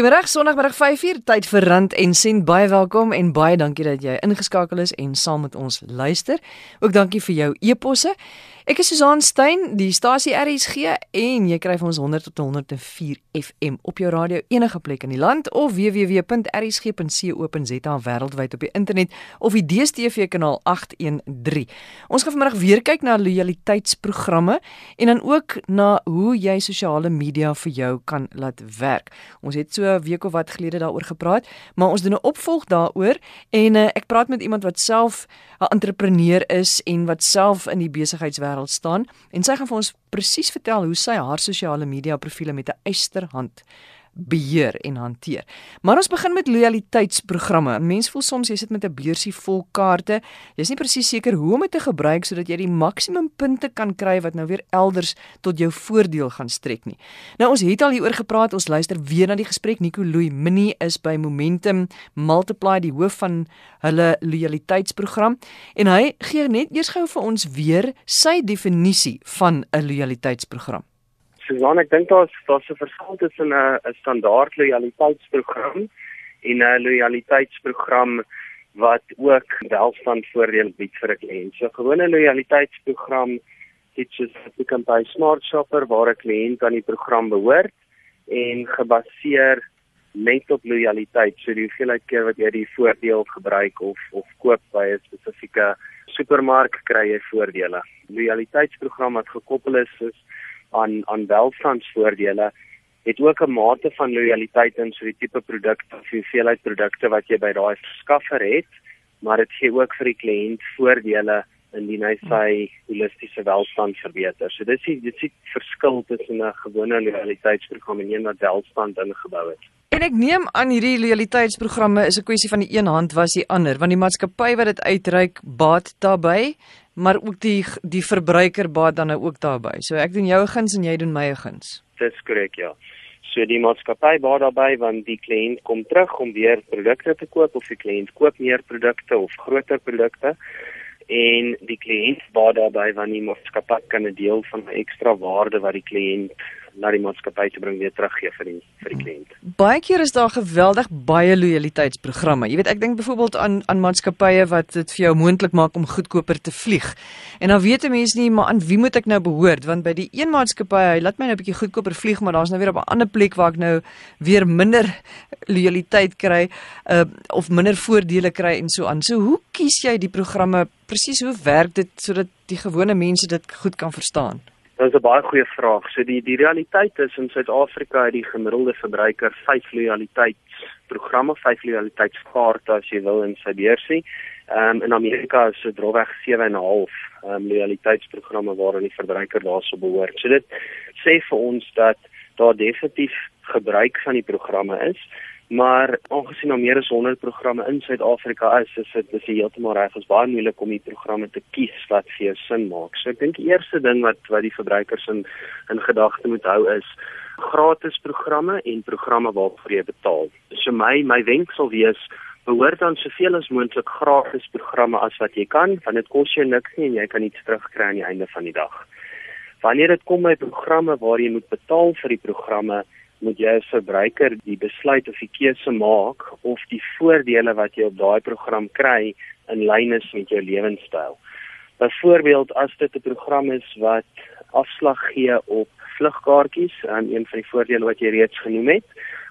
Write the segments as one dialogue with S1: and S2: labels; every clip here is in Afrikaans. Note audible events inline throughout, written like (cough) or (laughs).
S1: Goeiemôre, Sondagmiddag 5uur, tyd vir Rand en Sent. Baie welkom en baie dankie dat jy ingeskakel is en saam met ons luister. Ook dankie vir jou e-posse. Ek is Susan Stein, die stasie RSG en jy kry ons 100 tot 104 FM op jou radio enige plek in die land of www.rsg.co.za wêreldwyd op die internet of die DStv kanaal 813. Ons gaan vanmiddag weer kyk na lojaliteitsprogramme en dan ook na hoe jy sosiale media vir jou kan laat werk. Ons het so 'n week of wat gelede daaroor gepraat, maar ons doen 'n opvolg daaroor en uh, ek praat met iemand wat self 'n entrepreneur is en wat self in die besigheidswêreld staan en sy gaan vir ons presies vertel hoe sy haar sosiale media profile met 'n eysterhand beheer en hanteer. Maar ons begin met lojaliteitsprogramme. Mense voel soms jy sit met 'n beursie vol kaarte. Jy's nie presies seker hoe om dit te gebruik sodat jy die maksimum punte kan kry wat nou weer elders tot jou voordeel gaan strek nie. Nou ons het al hieroor gepraat. Ons luister weer na die gesprek. Nico Louw Mini is by Momentum Multiply die hoof van hulle lojaliteitsprogram en hy gee net eers gou vir ons weer sy definisie van 'n lojaliteitsprogram.
S2: Susan, ek dink daar's daar's 'n verskil tussen 'n 'n standaard lojaliteitsprogram en 'n lojaliteitsprogram wat ook welstandvoordele bied vir 'n kliënt. So 'n gewone lojaliteitsprogram het soos 'n kan by Smart Shopper waar 'n kliënt aan die program behoort en gebaseer net op lojaliteit. So die hoeveelheid keer wat jy die voordeel gebruik of of koop by 'n spesifieke supermark kry jy voordele. Lojaliteitsprogram wat gekoppel is is aan aan welstandsvoordele het ook 'n mate van lojaliteit in so die tipe produkte of hoeveelheid produkte wat jy by daai verskaffer het, maar dit gee ook vir die kliënt voordele indien hy sy holistiese welstand verbeter. So dis die dis die verskil tussen 'n gewone lojaliteitsprogram en een wat welstand ingebou het.
S1: En ek neem aan hierdie lojaliteitsprogramme is 'n kwessie van die een hand was die ander, want die maatskappy wat dit uitreik baat daarbey, maar ook die die verbruiker baat dan nou ook daarbey. So ek doen jou guns en jy doen my guns.
S2: Dis korrek, ja. So die maatskappy baat daarbey want die kliënt kom terug om weer produkte te koop of die kliënt koop meer produkte of groter produkte en die kliënt baat daarbey want die maatskappy kan 'n deel van die ekstra waarde wat die kliënt na die maatskappy te bring weer teruggee vir die vir die kliënt.
S1: Baie keer is daar geweldig baie lojaliteitsprogramme. Jy weet, ek dink byvoorbeeld aan aan maatskappye wat dit vir jou moontlik maak om goedkoper te vlieg. En dan weet 'n mens nie maar aan wie moet ek nou behoort want by die een maatskappy, hy laat my nou 'n bietjie goedkoper vlieg, maar daar's nou weer op 'n ander plek waar ek nou weer minder (laughs) lojaliteit kry uh, of minder voordele kry en so aan. So hoe kies jy die programme? Presies hoe werk dit sodat die gewone mense dit goed kan verstaan?
S2: Dit is 'n baie goeie vraag. So die die realiteit is in Suid-Afrika het die gemiddelde verbruiker 5 lojaliteitsprogramme, 5 lojaliteitskaarte as jy wil in sy beursie. Ehm um, in Amerika is dit droweg 7 en 'n half ehm um, lojaliteitsprogramme waaraan die verbruiker daarso behoort. So dit sê vir ons dat daar definitief gebruik van die programme is maar aangesien daar meer as 100 programme in Suid-Afrika is, is dit dis heeltemal reg, is baie moeilik om die programme te kies wat vir jou sin maak. So ek dink die eerste ding wat wat die verbruikers in in gedagte moet hou is gratis programme en programme waarvoor jy betaal. So my my wenk sal wees behoort dan soveel as moontlik gratis programme as wat jy kan, want dit kos jou niks nie en jy kan iets terugkry aan die einde van die dag. Wanneer dit kom by programme waar jy moet betaal vir die programme, moet jy as verbruiker die besluit of die keuse maak of die voordele wat jy op daai program kry in lyn is met jou lewenstyl. Byvoorbeeld as dit 'n program is wat afslag gee op vlugkaartjies, en een van die voordele wat jy reeds genoem het,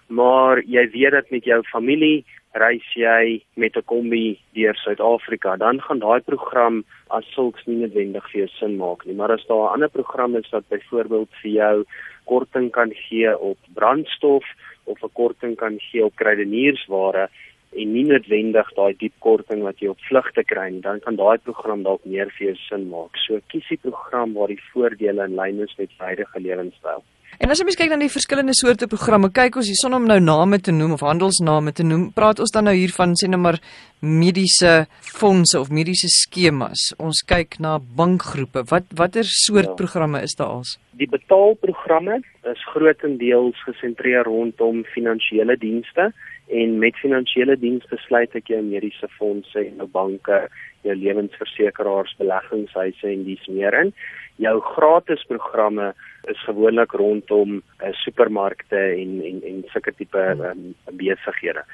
S2: maar jy weet dat met jou familie reis jy met 'n kombi deur Suid-Afrika, dan gaan daai program as sulks nie noodwendig vir jou sin maak nie. Maar as daar 'n ander program is wat byvoorbeeld vir jou korting kan gee op brandstof of 'n korting kan gee op kruideniersware en nie noodwendig daai diep korting wat jy op vlugte kry nie, dan kan daai program dalk meer vir jou sin maak. So kies die program waar die voordele in lyn is met huidige lewenstyl.
S1: En as jy mens kyk na die verskillende soorte programme, kyk ons hierson om nou name te noem of handelsname te noem, praat ons dan nou hier van sê net maar mediese fondse of mediese skemas. Ons kyk na bankgroepe. Wat watter soort ja. programme is daar als?
S2: Die betaalprogramme is grootendeels gesentreer rondom finansiële dienste en met finansiële dienste sluit ek jou mediese fondse en jou banke jou lewensversekeraars, beleggingshuise en dies meer in. Jou gratis programme is gewoonlik rondom uh, supermarkte en en en sulke tipe um, besighede.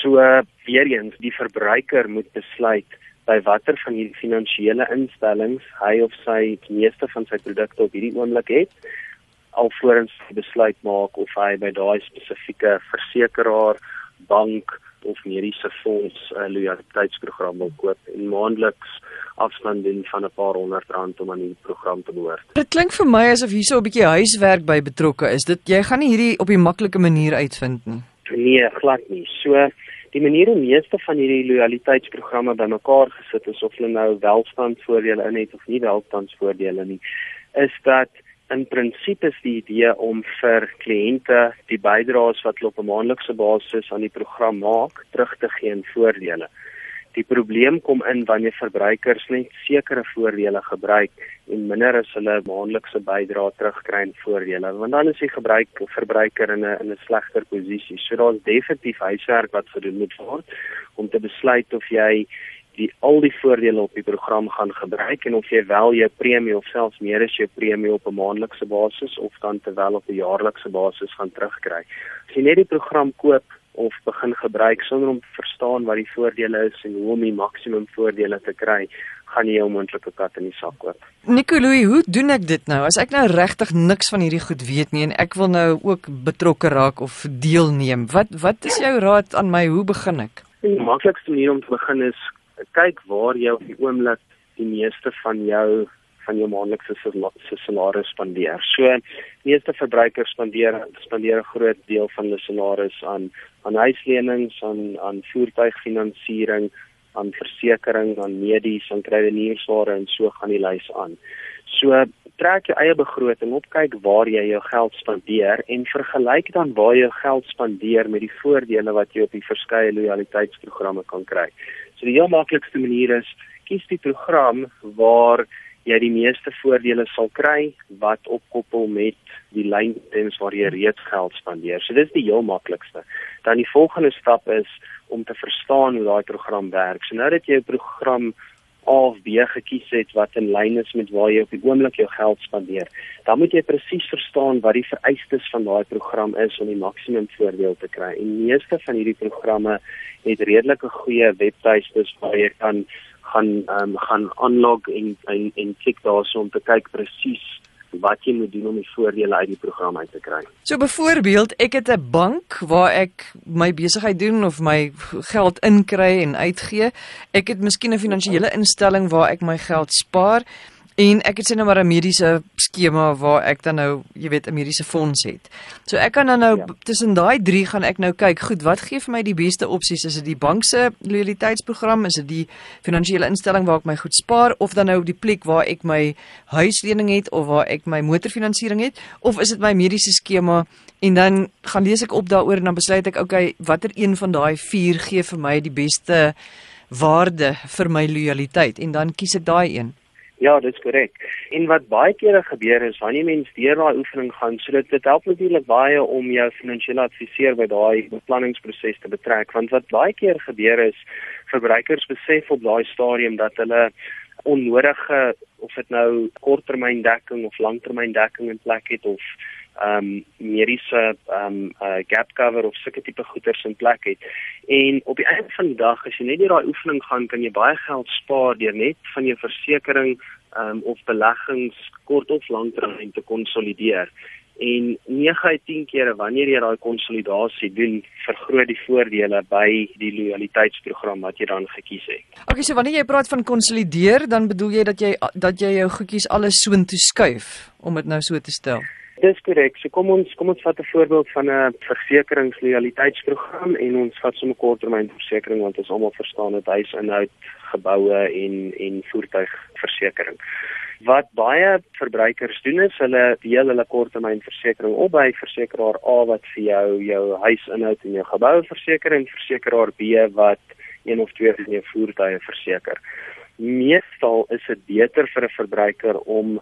S2: So uh, weer eens, die verbruiker moet besluit by watter van hierdie finansiële instellings hy of sy die meeste van sy produkte op hierdie oomblik het alvorens besluit maak of hy by daai spesifieke versekeraar, bank of mediese fonds 'n uh, loyaliteitsprogram wil koop en maandeliks afstand doen van 'n paar honderd rand om aan die program te behoort.
S1: Dit klink vir my asof hier so 'n bietjie huiswerk by betrokke is. Dit jy gaan nie hierdie op die maklike manier uitvind nie.
S2: Nee, glad nie. So die manier hoe meeste van hierdie loyaliteitsprogramme bymekaar gesit is of hulle nou welstandsvoordele in het of nie welstandsvoordele nie, is dat in prinsipie is die idee om vir kliënte die bydraes wat hulle op 'n maandelikse basis aan die program maak, terug te gee in voordele. Die probleem kom in wanneer verbruikers net sekere voordele gebruik en minder as hulle maandelikse bydrae terugkry in voordele, want dan is die gebruik verbruiker in 'n in 'n slegter posisie. So daar's definitief huiswerk wat gedoen moet word om te besluit of jy die al die voordele op die program gaan gebruik en of jy wel jou premie of selfs meer as jou premie op 'n maandelikse basis of dan terwyl op 'n jaarlikse basis gaan terugkry. As jy net die program koop of begin gebruik sonder om te verstaan wat die voordele is en hoe om die maksimum voordele te kry, gaan jy 'n moontlike kat in die sak koop.
S1: Nicolou, hoe doen ek dit nou? As ek nou regtig niks van hierdie goed weet nie en ek wil nou ook betrokke raak of deelneem, wat wat is jou raad aan my? Hoe begin ek?
S2: Die maklikste manier om te begin is kyk waar jy op die oomblik die meeste van jou van jou maandelikse salaris spandeer. So meeste verbruikers spandeer spandeer 'n groot deel van hulle salaris aan aan huislenings, aan aan voertuigfinansiering, aan versekerings, aan medies, aan kredietware en so gaan die lys aan. So trek jou eie begroting op, kyk waar jy jou geld spandeer en vergelyk dan waar jy jou geld spandeer met die voordele wat jy op die verskeie loyaliteitsprogramme kan kry. So die heel maklikste manier is kies die program waar jy die meeste voordele sal kry wat opkoppel met die lynitems waar jy reeds geld spandeer. So dis die heel maklikste. Dan die volgende stap is om te verstaan hoe daai program werk. So nou dat jy 'n program A of B gekies het wat in lyn is met waar jy op die oomblik jou geld spandeer, dan moet jy presies verstaan wat die vereistes van daai program is om die maksimum voordeel te kry. En meeste van hierdie programme het redelike goeie webtuistes waar jy kan gaan um, gaan aanlog en en, en klik daarso om te kyk presies wat jy moet doen om die voordele uit die program uit te kry.
S1: So byvoorbeeld, ek het 'n bank waar ek my besigheid doen of my geld inkry en uitgee. Ek het miskien 'n finansiële instelling waar ek my geld spaar. En ek het sê nou maar 'n mediese skema waar ek dan nou, jy weet, 'n mediese fonds het. So ek kan dan nou ja. tussen daai drie gaan ek nou kyk, goed, wat gee vir my die beste opsies? Is dit die bank se loyaliteitsprogram? Is dit die finansiële instelling waar ek my goed spaar of dan nou die plek waar ek my huislening het of waar ek my motorfinansiering het of is dit my mediese skema? En dan gaan lees ek op daaroor en dan besluit ek, okay, watter een van daai vier gee vir my die beste waarde vir my loyaliteit en dan kies ek daai een.
S2: Ja, dit is korrek. En wat baie kere gebeur is wanneer mense deur daai oefening gaan, so dit dit help natuurlik baie om jou finansiële adviseur by daai beplanningsproses te betrek, want wat baie keer gebeur is verbruikers besef op daai stadium dat hulle onnodige of dit nou korttermyndekking of langtermyndekking in plek het of um, mediese ehm um, uh, gap cover of sulke tipe goederes in plek het. En op die einde van die dag as jy net daai oefening gaan, kan jy baie geld spaar deur net van jou versekerings ehm um, of beleggings kort of langtermyn te konsolideer. En 9 uit 10 kere wanneer jy daai konsolidasie doen, vergroot die voordele by die loyaliteitsprogram wat jy dan gekies het.
S1: Okay, so wanneer jy praat van konsolideer, dan bedoel jy dat jy dat jy jou goedjies alles soontoe skuif om dit nou so te stel.
S2: Dis korrek. So kom ons kom ons vat 'n voorbeeld van 'n versekeringsloyaliteitsprogram en ons vat sommer korttermynversekering want ons almal verstaan dit huis inhoud, geboue en en voertuigversekering. Wat baie verbruikers doen is hulle deel hulle korttermynversekering op by versekeraar A wat vir jou jou huis inhoud en jou geboue verseker en versekeraar B wat een of twee van jou voertuie verseker. Meestal is dit beter vir 'n verbruiker om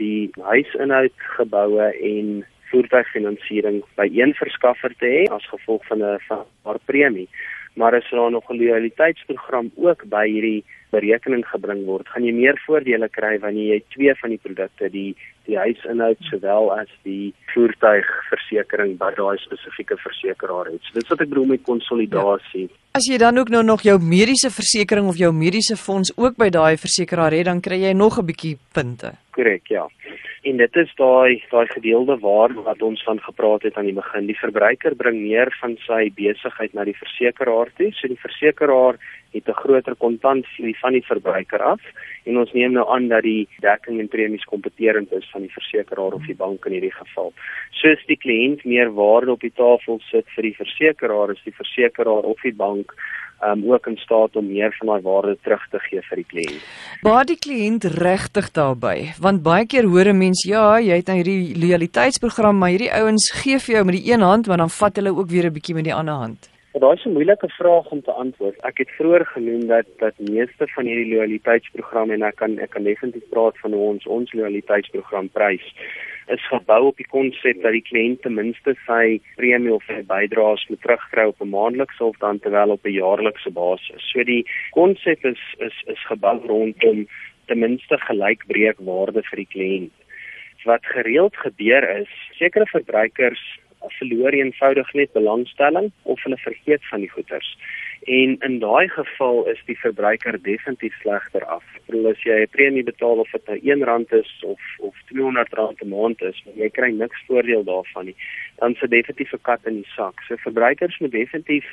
S2: die huisinhoud, geboue en voertuigfinansiering by een verskaffer te hê as gevolg van 'n paar premie. Maar as daar nog 'n loyaliteitsprogram ook by hierdie berekening gebring word, gaan jy meer voordele kry wanneer jy twee van die produkte, die die huisinhoud sowel as die voertuigversekering by daai spesifieke versekeraar het. So dit is wat ek bedoel met konsolidasie. Ja.
S1: As jy dan ook nou nog jou mediese versekerings of jou mediese fonds ook by daai versekeraar het, dan kry jy nog 'n bietjie punte.
S2: Korrek, ja. En dit is daai daai gedeelde waarde wat ons van gepraat het aan die begin. Die verbruiker bring meer van sy besigheid na die versekeraar toe. So die versekeraar het 'n groter kontantvloei van die verbruiker af en ons neem nou aan dat die dekking en premies kompeterend is van die versekeraar of die bank in hierdie geval. Soos die kliënt meer waarde op die tafel sit vir die versekeraar, is die versekeraar of die bank um ook in staat om meer van daai waarde terug te gee vir die kliënt.
S1: Waar die kliënt regtig daarbey, want baie keer hoor 'n mens ja, jy het nou hierdie loyaliteitsprogram, maar hierdie ouens gee vir jou met die een hand, maar dan vat hulle ook weer 'n bietjie met die ander hand.
S2: Maar daai is 'n moeilike vraag om te antwoord. Ek het vroeër genoem dat dat meeste van hierdie loyaliteitsprogramme en ek kan ek kan definitief praat van ons ons loyaliteitsprogram prys is gebou op die konsep dat die kliënt ten minste sy premie of sy bydraes moet terugkry op 'n maandelikse of dan terwyl op 'n jaarlikse basis. So die konsep is is is gebou rondom ten minste gelykbreekwaarde vir die kliënt. Wat gereeld gebeur is, sekere verbruikers verloor eenvoudig net belangstelling of hulle vergeet van die goederes. En in daai geval is die verbruiker definitief slegter af. Bedoel as jy 'n premie betaal of dit nou R1 is of of R200 'n maand is, jy kry niks voordeel daarvan nie. Dan se definitief 'n kat in die sak. So verbruikers moet definitief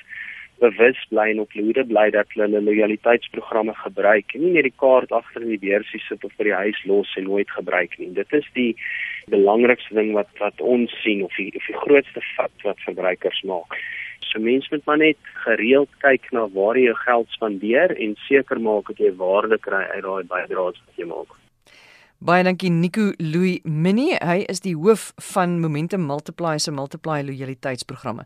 S2: bewus bly en op hoede bly dat hulle hulle loyaliteitsprogramme gebruik en nie net die kaart agter in die beursie sit of by die huis los en nooit gebruik nie. Dit is die belangrikste ding wat wat ons sien of die, of die grootste fout wat verbruikers maak. So mense moet maar net gereeld kyk na waar jy jou geld spandeer en seker maak dat jy waarde kry uit daai bydraes wat jy maak.
S1: Baie dankie Nico Louis Mini. Hy is die hoof van Momentum Multiply se Multiply loyaliteitsprogramme.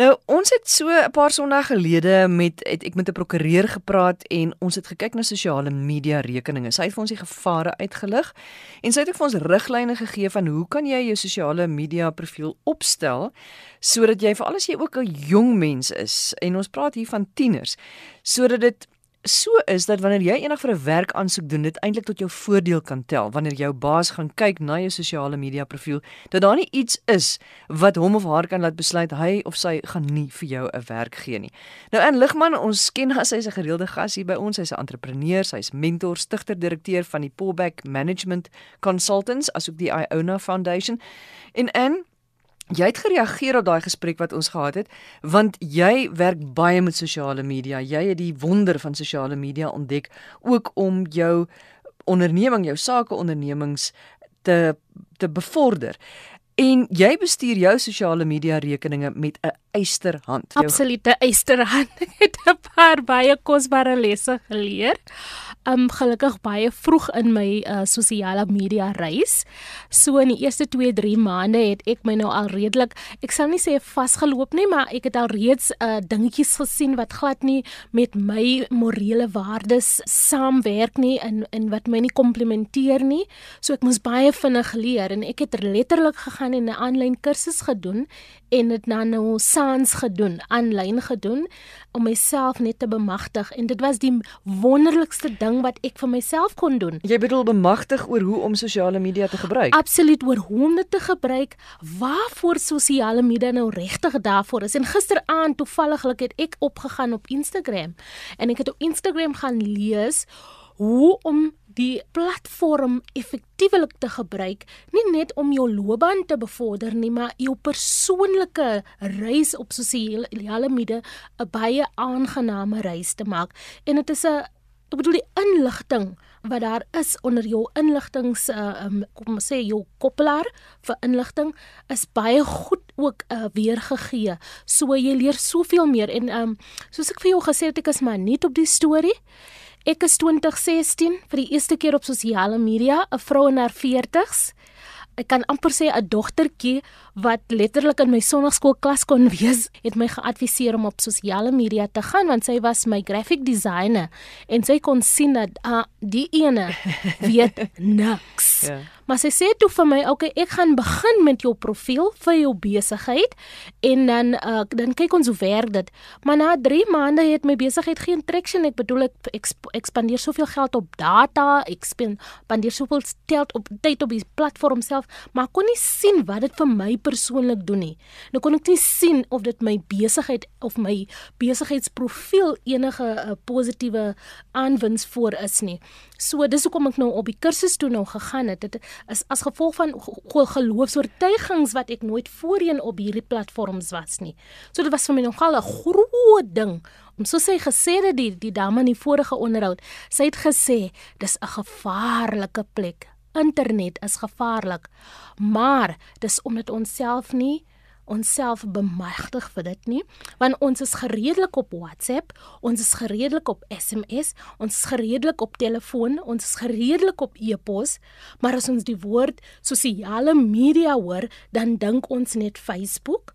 S1: Nou, ons het so 'n paar sondae gelede met het ek met 'n prokureur gepraat en ons het gekyk na sosiale media rekeninge. Sy het vir ons die gevare uitgelig en sy het ook vir ons riglyne gegee van hoe kan jy jou sosiale media profiel opstel sodat jy veral as jy ook 'n jong mens is en ons praat hier van tieners sodat dit so is dat wanneer jy eendag vir 'n werk aansoek doen, dit eintlik tot jou voordeel kan tel wanneer jou baas gaan kyk na jou sosiale media profiel, dat daar nie iets is wat hom of haar kan laat besluit hy of sy gaan nie vir jou 'n werk gee nie. Nou in Ligman, ons ken as hy's 'n gereelde gas hier by ons, hy's 'n entrepreneur, hy's mentor, stigter, direkteur van die Pullback Management Consultants, asook die Iona Foundation. En in Jy het gereageer op daai gesprek wat ons gehad het, want jy werk baie met sosiale media. Jy het die wonder van sosiale media ontdek ook om jou onderneming, jou sake ondernemings te te bevorder. En jy bestuur jou sosiale media rekeninge met 'n eysterhand.
S3: Absolute eysterhand. Ek (laughs) het 'n paar baie kosbare lesse geleer um gelukkig baie vroeg in my uh, sosiale media reis. So in die eerste 2-3 maande het ek my nou al redelik, ek sou nie sê vasgeloop nie, maar ek het al reeds uh, dingetjies gesien wat glad nie met my morele waardes saamwerk nie en en wat my nie komplementeer nie. So ek moes baie vinnig leer en ek het letterlik gegaan en 'n aanlyn kursus gedoen en dit dan nou saans gedoen, aanlyn gedoen om myself net te bemagtig en dit was die wonderlikste ding wat ek vir myself kon doen.
S1: Jy bedoel bemagtig oor hoe om sosiale media te gebruik?
S3: Absoluut oor hoe om dit te gebruik, waarvoor sosiale media nou regtig daarvoor is. En gisteraand toevalliglik het ek opgegaan op Instagram en ek het op Instagram gaan lees hoe om die platform effektiewelik te gebruik, nie net om jou loopbaan te bevorder nie, maar jou persoonlike reis op sosiale media 'n baie aangename reis te maak. En dit is 'n ek bedoel die inligting wat daar is onder jou inligtings uh, um, kom ons sê jou koppelaar vir inligting is baie goed ook uh, weergegee. So jy leer soveel meer en um, soos ek vir jou gesê het ek is maar nie op die storie Ek is 2016 vir die eerste keer op sosiale media, 'n vrou in haar 40's. Ek kan amper sê 'n dogtertjie wat letterlik in my sonnaarskoolklas kon (laughs) wees, het my geadviseer om op sosiale media te gaan want sy was my graphic designer en sy kon sien dat uh, die ene weet (laughs) niks. Ja. Maar sy sê toe vir my, "Oké, okay, ek gaan begin met jou profiel vir jou besigheid en dan uh, dan kyk ons hoe werk dit." Maar na 3 maande het my besigheid geen traction. Ek bedoel ek exp expandeer soveel geld op data, ek spandeer soveel geld op tyd op die platform self, maar kon nie sien wat dit vir my persoonlik doen nie. Nou kon ek nie sien of dit my besigheid of my besigheidsprofiel enige uh, positiewe aanwins voor is nie. So dis hoekom ek nou op die kursus toe nou gegaan het. Dit is as gevolg van geloofsvertuigings wat ek nooit voorheen op hierdie platforms was nie. So dit was vir my nogal 'n groot ding. Om so sê gesê dat die die dame in die vorige onderhoud, sy het gesê dis 'n gevaarlike plek. Internet is gevaarlik. Maar dis omdat ons self nie onsself bemagtig vir dit nie want ons is gereedelik op WhatsApp, ons is gereedelik op SMS, ons is gereedelik op telefoon, ons is gereedelik op e-pos, maar as ons die woord sosiale media hoor, dan dink ons net Facebook.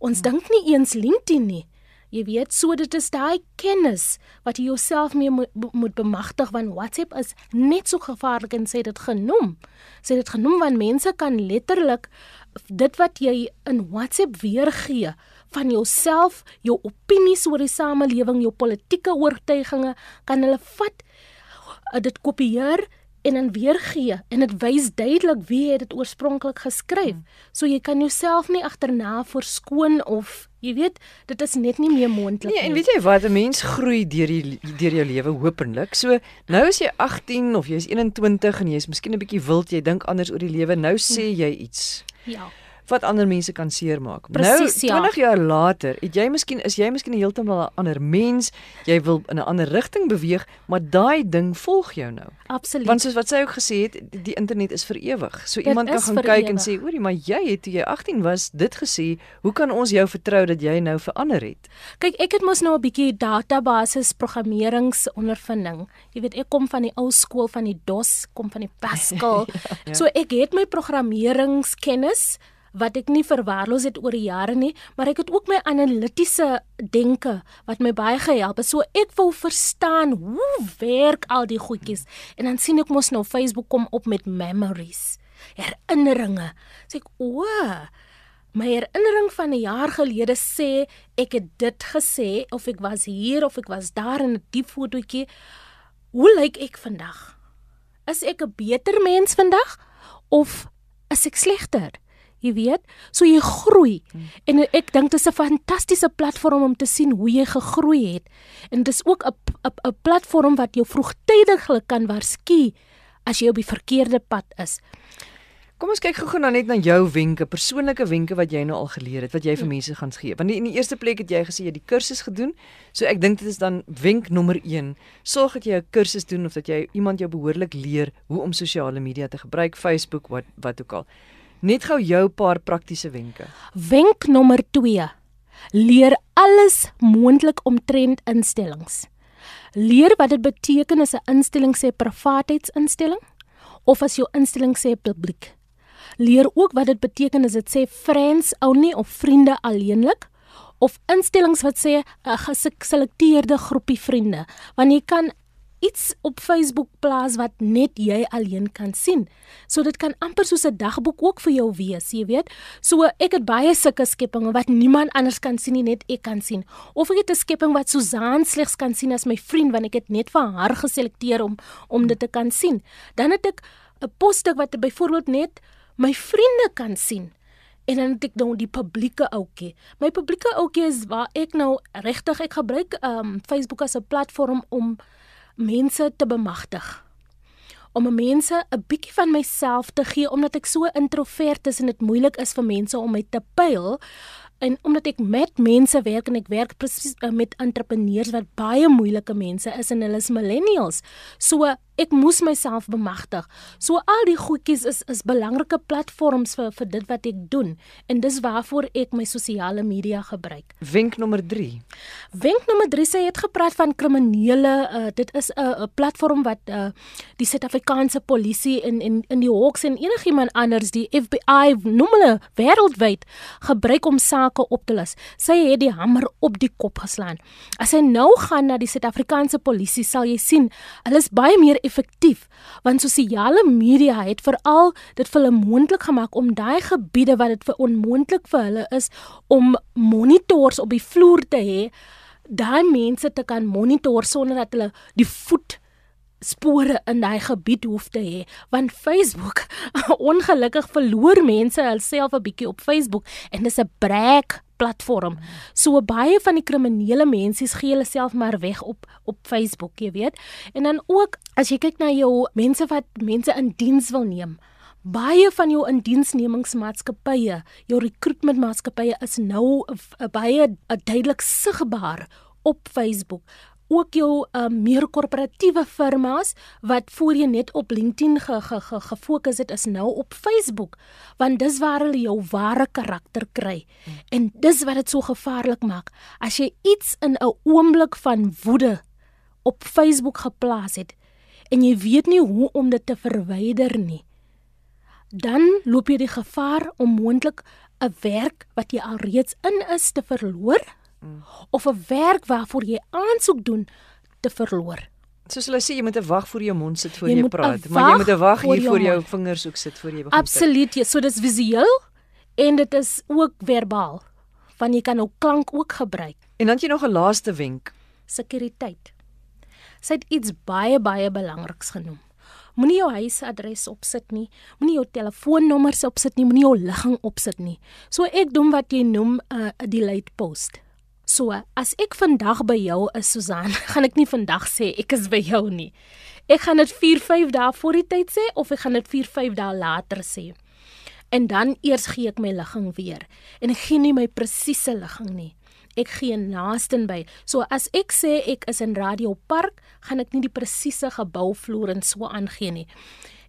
S3: Ons hmm. dink nie eens LinkedIn nie. Jy weet, so dit is daai kennis wat jy jouself mee moet, moet bemagtig want WhatsApp is net so gevaarlik en sê dit genoem. Sê dit genoem want mense kan letterlik dit wat jy in WhatsApp weergee van jouself, jou opinies oor die samelewing, jou politieke oortuigings, kan hulle vat uh, dit kopieer en dan weergee en dit wys duidelik wie het dit oorspronklik geskryf. Hmm. So jy kan jouself nie agterna verskoon of jy weet, dit is net nie meer moontlik
S1: nie. Nee, en weet jy wat, 'n mens groei deur die deur jou lewe hopelik. So nou is jy 18 of jy is 21 en jy is miskien 'n bietjie wild, jy dink anders oor die lewe. Nou sê hmm. jy iets.
S3: Ja
S1: wat ander mense kan seermaak. Nou 20 ja. jaar later, het jy miskien is jy miskien heeltemal 'n ander mens, jy wil in 'n ander rigting beweeg, maar daai ding volg jou nou.
S3: Absoluut.
S1: Want soos wat sy ook gesê het, die, internet is vir ewig. So dit iemand kan gaan kyk en sê, "Oorie, maar jy het toe jy 18 was dit gesê, hoe kan ons jou vertrou dat jy nou verander het?"
S3: Kyk, ek het mos nou 'n bietjie database programmeringsondervinding. Jy weet, ek kom van die ou skool van die DOS, kom van die (laughs) Pascal. ja, ja. So ek het my programmeringskennis wat ek nie verwaarloos het oor die jare nie, maar ek het ook my analitiese denke wat my baie gehelp het. So ek wou verstaan hoe werk al die goedjies. En dan sien ek mos nou Facebook kom op met memories, herinneringe. Sê ek, "O, my herinnering van 'n jaar gelede sê ek het dit gesê of ek was hier of ek was daar in 'n diep fotootjie. Hoe lyk ek vandag? Is ek 'n beter mens vandag of is ek slegter?" Jy weet, so jy groei. Hmm. En ek dink dit is 'n fantastiese platform om te sien hoe jy gegroei het. En dit is ook 'n 'n platform wat jou vroegtydig kan waarsku as jy op die verkeerde pad is.
S1: Kom ons kyk gou-gou nou net na jou wenke, persoonlike wenke wat jy nou al geleer het, wat jy vir hmm. mense gaan gee. Want in die eerste plek het jy gesê jy die kursus gedoen. So ek dink dit is dan wenk nommer 1. Sorg dat jy 'n kursus doen of dat jy iemand jou behoorlik leer hoe om sosiale media te gebruik, Facebook, wat wat ook al. Net gou jou paar praktiese wenke.
S3: Wenk nommer 2. Leer alles moontlik omtrent instellings. Leer wat dit beteken as 'n instelling sê privaatheidsinstelling of as jou instelling sê publiek. Leer ook wat dit beteken as dit sê friends only of vriende alleenlik of instellings wat sê 'n geselekteerde groepie vriende. Want jy kan iets op Facebook plaas wat net jy alleen kan sien. So dit kan amper soos 'n dagboek ook vir jou wees, jy weet. So ek het baie sulke skepinge wat niemand anders kan sien nie, net ek kan sien. Of ek het 'n skepping wat Susan slegs kan sien as my vriend want ek het net vir haar geselekteer om om dit te kan sien. Dan het ek 'n posstuk wat byvoorbeeld net my vriende kan sien. En dan het ek nou die publieke ouetjie. My publieke ouetjie is waar ek nou regtig ek gebruik um Facebook as 'n platform om mense te bemagtig. Om mense 'n bietjie van myself te gee omdat ek so introvert is en dit moeilik is vir mense om my te pyl en omdat ek met mense werk en ek werk presies uh, met entrepreneurs wat baie moeilike mense is en hulle is millennials. So ek moes myself bemagtig. So al die goedjies is is belangrike platforms vir vir dit wat ek doen en dis waarvoor ek my sosiale media gebruik.
S1: Wenk nommer 3.
S3: Wenk nommer 3 sê jy het gepraat van kriminele uh, dit is 'n uh, platform wat uh, die Suid-Afrikaanse polisie in in in die Hawks en enigiemand anders die FBI noem hulle wêreldwyd gebruik om sake op te los. Sy het die hamer op die kop geslaan. As jy nou gaan na die Suid-Afrikaanse polisie sal jy sien hulle is baie meer effektief want sosiale media het veral dit vir hulle moontlik gemaak om daai gebiede wat dit vir onmoontlik vir hulle is om monitors op die vloer te hê daai mense te kan monitor sonder dat hulle die voet spore in daai gebied hoef te hê. Want Facebook (laughs) ongelukkig verloor mense hulself 'n bietjie op Facebook en dis 'n breek platform. So baie van die kriminele mensies gee hulle self maar weg op op Facebook, jy weet. En dan ook as jy kyk na jou mense wat mense in diens wil neem. Baie van jou indiensnemingsmaatskappye, jou recruitmentmaatskappye is nou baie duidelik sigbaar op Facebook ook jou um, meer korporatiewe firmas wat voorheen net op LinkedIn ge, ge, ge, gefokus het is nou op Facebook want dis waar hulle jou ware karakter kry hmm. en dis wat dit so gevaarlik maak as jy iets in 'n oomblik van woede op Facebook geplaas het en jy weet nie hoe om dit te verwyder nie dan loop jy die gevaar om moontlik 'n werk wat jy alreeds in is te verloor mm. of 'n werk waarvoor jy aansoek doen te verloor.
S1: Soos hulle sê jy moet wag voor jou mond sit voor jy, jy praat, maar jy moet wag hier voor jou vingers ook sit voor jy begin.
S3: Absoluut, ja, so dis visueel en dit is ook verbaal. Want jy kan ook klank ook gebruik.
S1: En dan jy nog 'n laaste wenk,
S3: sekuriteit. Sy het iets baie baie belangriks genoem. Moenie jou huisadres opsit nie, moenie jou telefoonnommers opsit nie, moenie jou ligging opsit nie. So ek doen wat jy noem 'n uh, delete post. So, as ek vandag by jou is, Susan, (laughs) gaan ek nie vandag sê ek is by jou nie. Ek gaan dit 4-5 dae voor die tyd sê of ek gaan dit 4-5 dae later sê. En dan eers gee ek my ligging weer. En ek gee nie my presiese ligging nie. Ek gee naasten by. So as ek sê ek is in Radio Park, gaan ek nie die presiese gebouvloer en so aangee nie.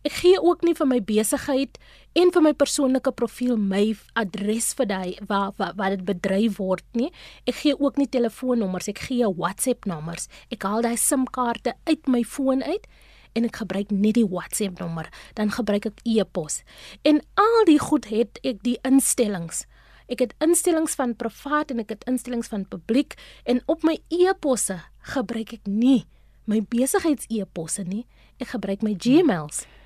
S3: Ek gee ook nie vir my besigheid en vir my persoonlike profiel my adres vir daai waar waar waar dit bedryf word nie. Ek gee ook nie telefoonnommers, ek gee WhatsApp nommers. Ek haal daai SIM-kaarte uit my foon uit en ek gebruik net die WhatsApp nommer, dan gebruik ek e-pos. En al die goed het ek die instellings. Ek het instellings van privaat en ek het instellings van publiek en op my e-posse gebruik ek nie my besigheids-e-posse nie. Ek gebruik my Gmails. Hmm.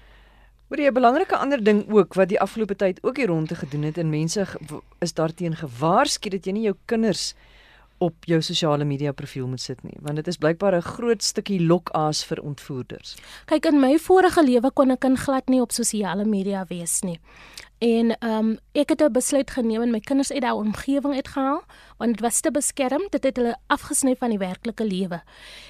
S1: Jy 'n belangrike ander ding ook wat die afgelope tyd ook hier rond te gedoen het en mense is daarteen gewaarsku dat jy nie jou kinders op jou sosiale media profiel moet sit nie want dit is blykbaar 'n groot stukkie lokaas vir ontvoerders.
S3: Kyk in my vorige lewe kon ek in glad nie op sosiale media wees nie. En ehm um, ek het 'n besluit geneem en my kinders uit daai omgewing uitgehaal want dit was te beskerm, dit het hulle afgesny van die werklike lewe.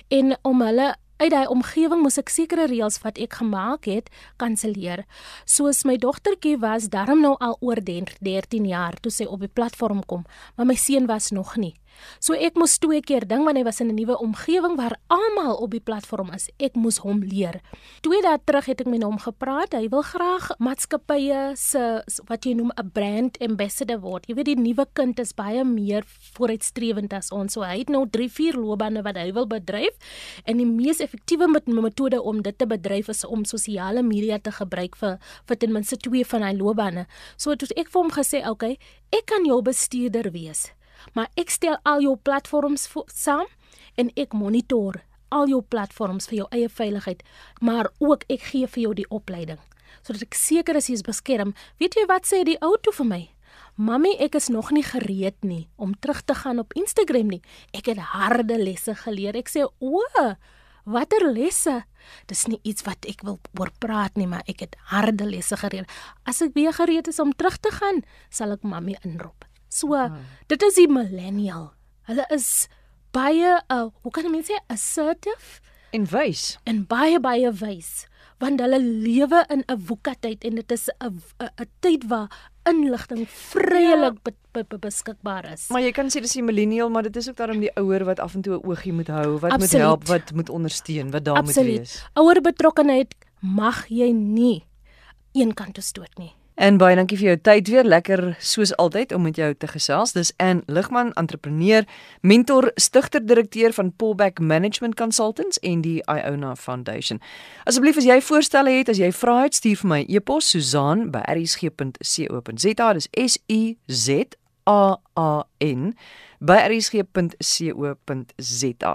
S3: En om hulle uit daai omgewing moes ek sekere reëls wat ek gemaak het kanselleer. Soos my dogtertjie was darm nou al oor 13 jaar toe sy op die platform kom, maar my seun was nog nie. So ek moes twee keer ding want hy was in 'n nuwe omgewing waar almal op die platform is. Ek moes hom leer. Twee dae terug het ek met hom gepraat. Hy wil graag maatskappye se wat jy noem 'n brand ambassador word. Jy weet die nuwe kind is baie meer vooruitstrewend as ons. So hy het nou 3, 4 loopbane wat hy wil bedryf en die mees effektiewe metode om dit te bedryf is om sosiale media te gebruik vir vir ten minste twee van hy loopbane. So het ek vir hom gesê, "Oké, okay, ek kan jou bestuurder wees." Maar ek stel al jou platforms saam en ek monitor al jou platforms vir jou eie veiligheid, maar ook ek gee vir jou die opleiding sodat ek seker is jy is beskerm. Weet jy wat sê die ou toe vir my? Mamy, ek is nog nie gereed nie om terug te gaan op Instagram nie. Ek het harde lesse geleer. Ek sê, "O, watter lesse?" Dis nie iets wat ek wil oor praat nie, maar ek het harde lesse geleer. As ek weer gereed is om terug te gaan, sal ek mamy inroep. So hmm. dit is die millennial. Hulle is baie uh hoe kan mense sê assertive
S1: en wys
S3: en baie baie wys want hulle lewe in 'n woeka tyd en dit is 'n 'n tyd waar inligting vryelik ja. be, be, be, beskikbaar is.
S1: Maar jy kan sê dis die millennial, maar dit is ook daarom die ouer wat af en toe 'n oogie moet hou, wat Absoluut. moet help, wat moet ondersteun, wat daar Absoluut. moet wees.
S3: Ouer betrokkenheid mag jy nie eenkant toe stoot nie.
S1: En baie dankie vir jou tyd weer. Lekker soos altyd om met jou te gesels. Dis Ann Ligman, entrepreneur, mentor, stigter-direkteur van Pullback Management Consultants en die Iona Foundation. Asseblief as jy voorstelle het, as jy vrae het, stuur vir my e-pos Susan by rsg.co.za. Dis S U Z A A N by rsg.co.za.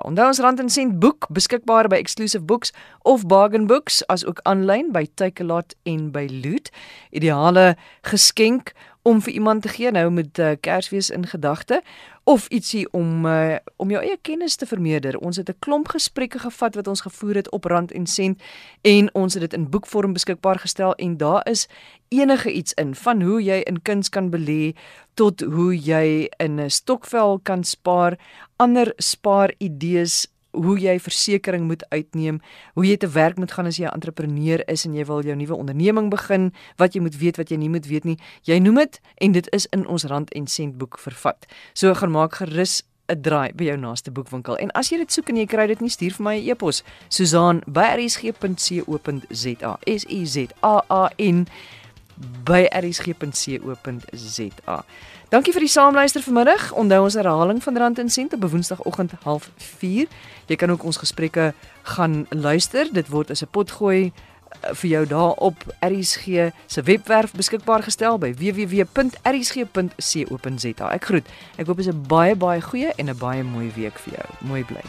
S1: Onthou ons rand en sent boek beskikbaar by Exclusive Books of Bargain Books as ook aanlyn by Takealot en by Loot. Ideale geskenk om vir iemand te gee nou met uh, Kersfees in gedagte of ietsie om uh, om jou eie kennis te vermeerder. Ons het 'n klomp gesprekke gevat wat ons gevoer het op Rand en Sent en ons het dit in boekvorm beskikbaar gestel en daar is enige iets in van hoe jy in kuns kan belê tot hoe jy in 'n stokvel kan spaar, ander spaar idees hoe jy versekerings moet uitneem, hoe jy te werk moet gaan as jy 'n entrepreneur is en jy wil jou nuwe onderneming begin, wat jy moet weet, wat jy nie moet weet nie. Jy noem dit en dit is in ons rand en sent boek vervat. So gaan maak gerus 'n draai by jou naaste boekwinkel. En as jy dit soek en jy kry dit nie, stuur vir my 'n e-pos. Susan@rsg.co.za. S U Z A A N by rsg.co.za. Dankie vir die saamluister vanmiddag. Onthou ons herhaling van Rand en Sent op Woensdagoggend 04:30. Jy kan ook ons gesprekke gaan luister. Dit word as 'n potgooi eh, vir jou daar op RSG se webwerf beskikbaar gestel by www.rsg.co.za. Ek groet. Ek hoop dit is 'n baie baie goeie en 'n baie mooi week vir jou. Mooi bly.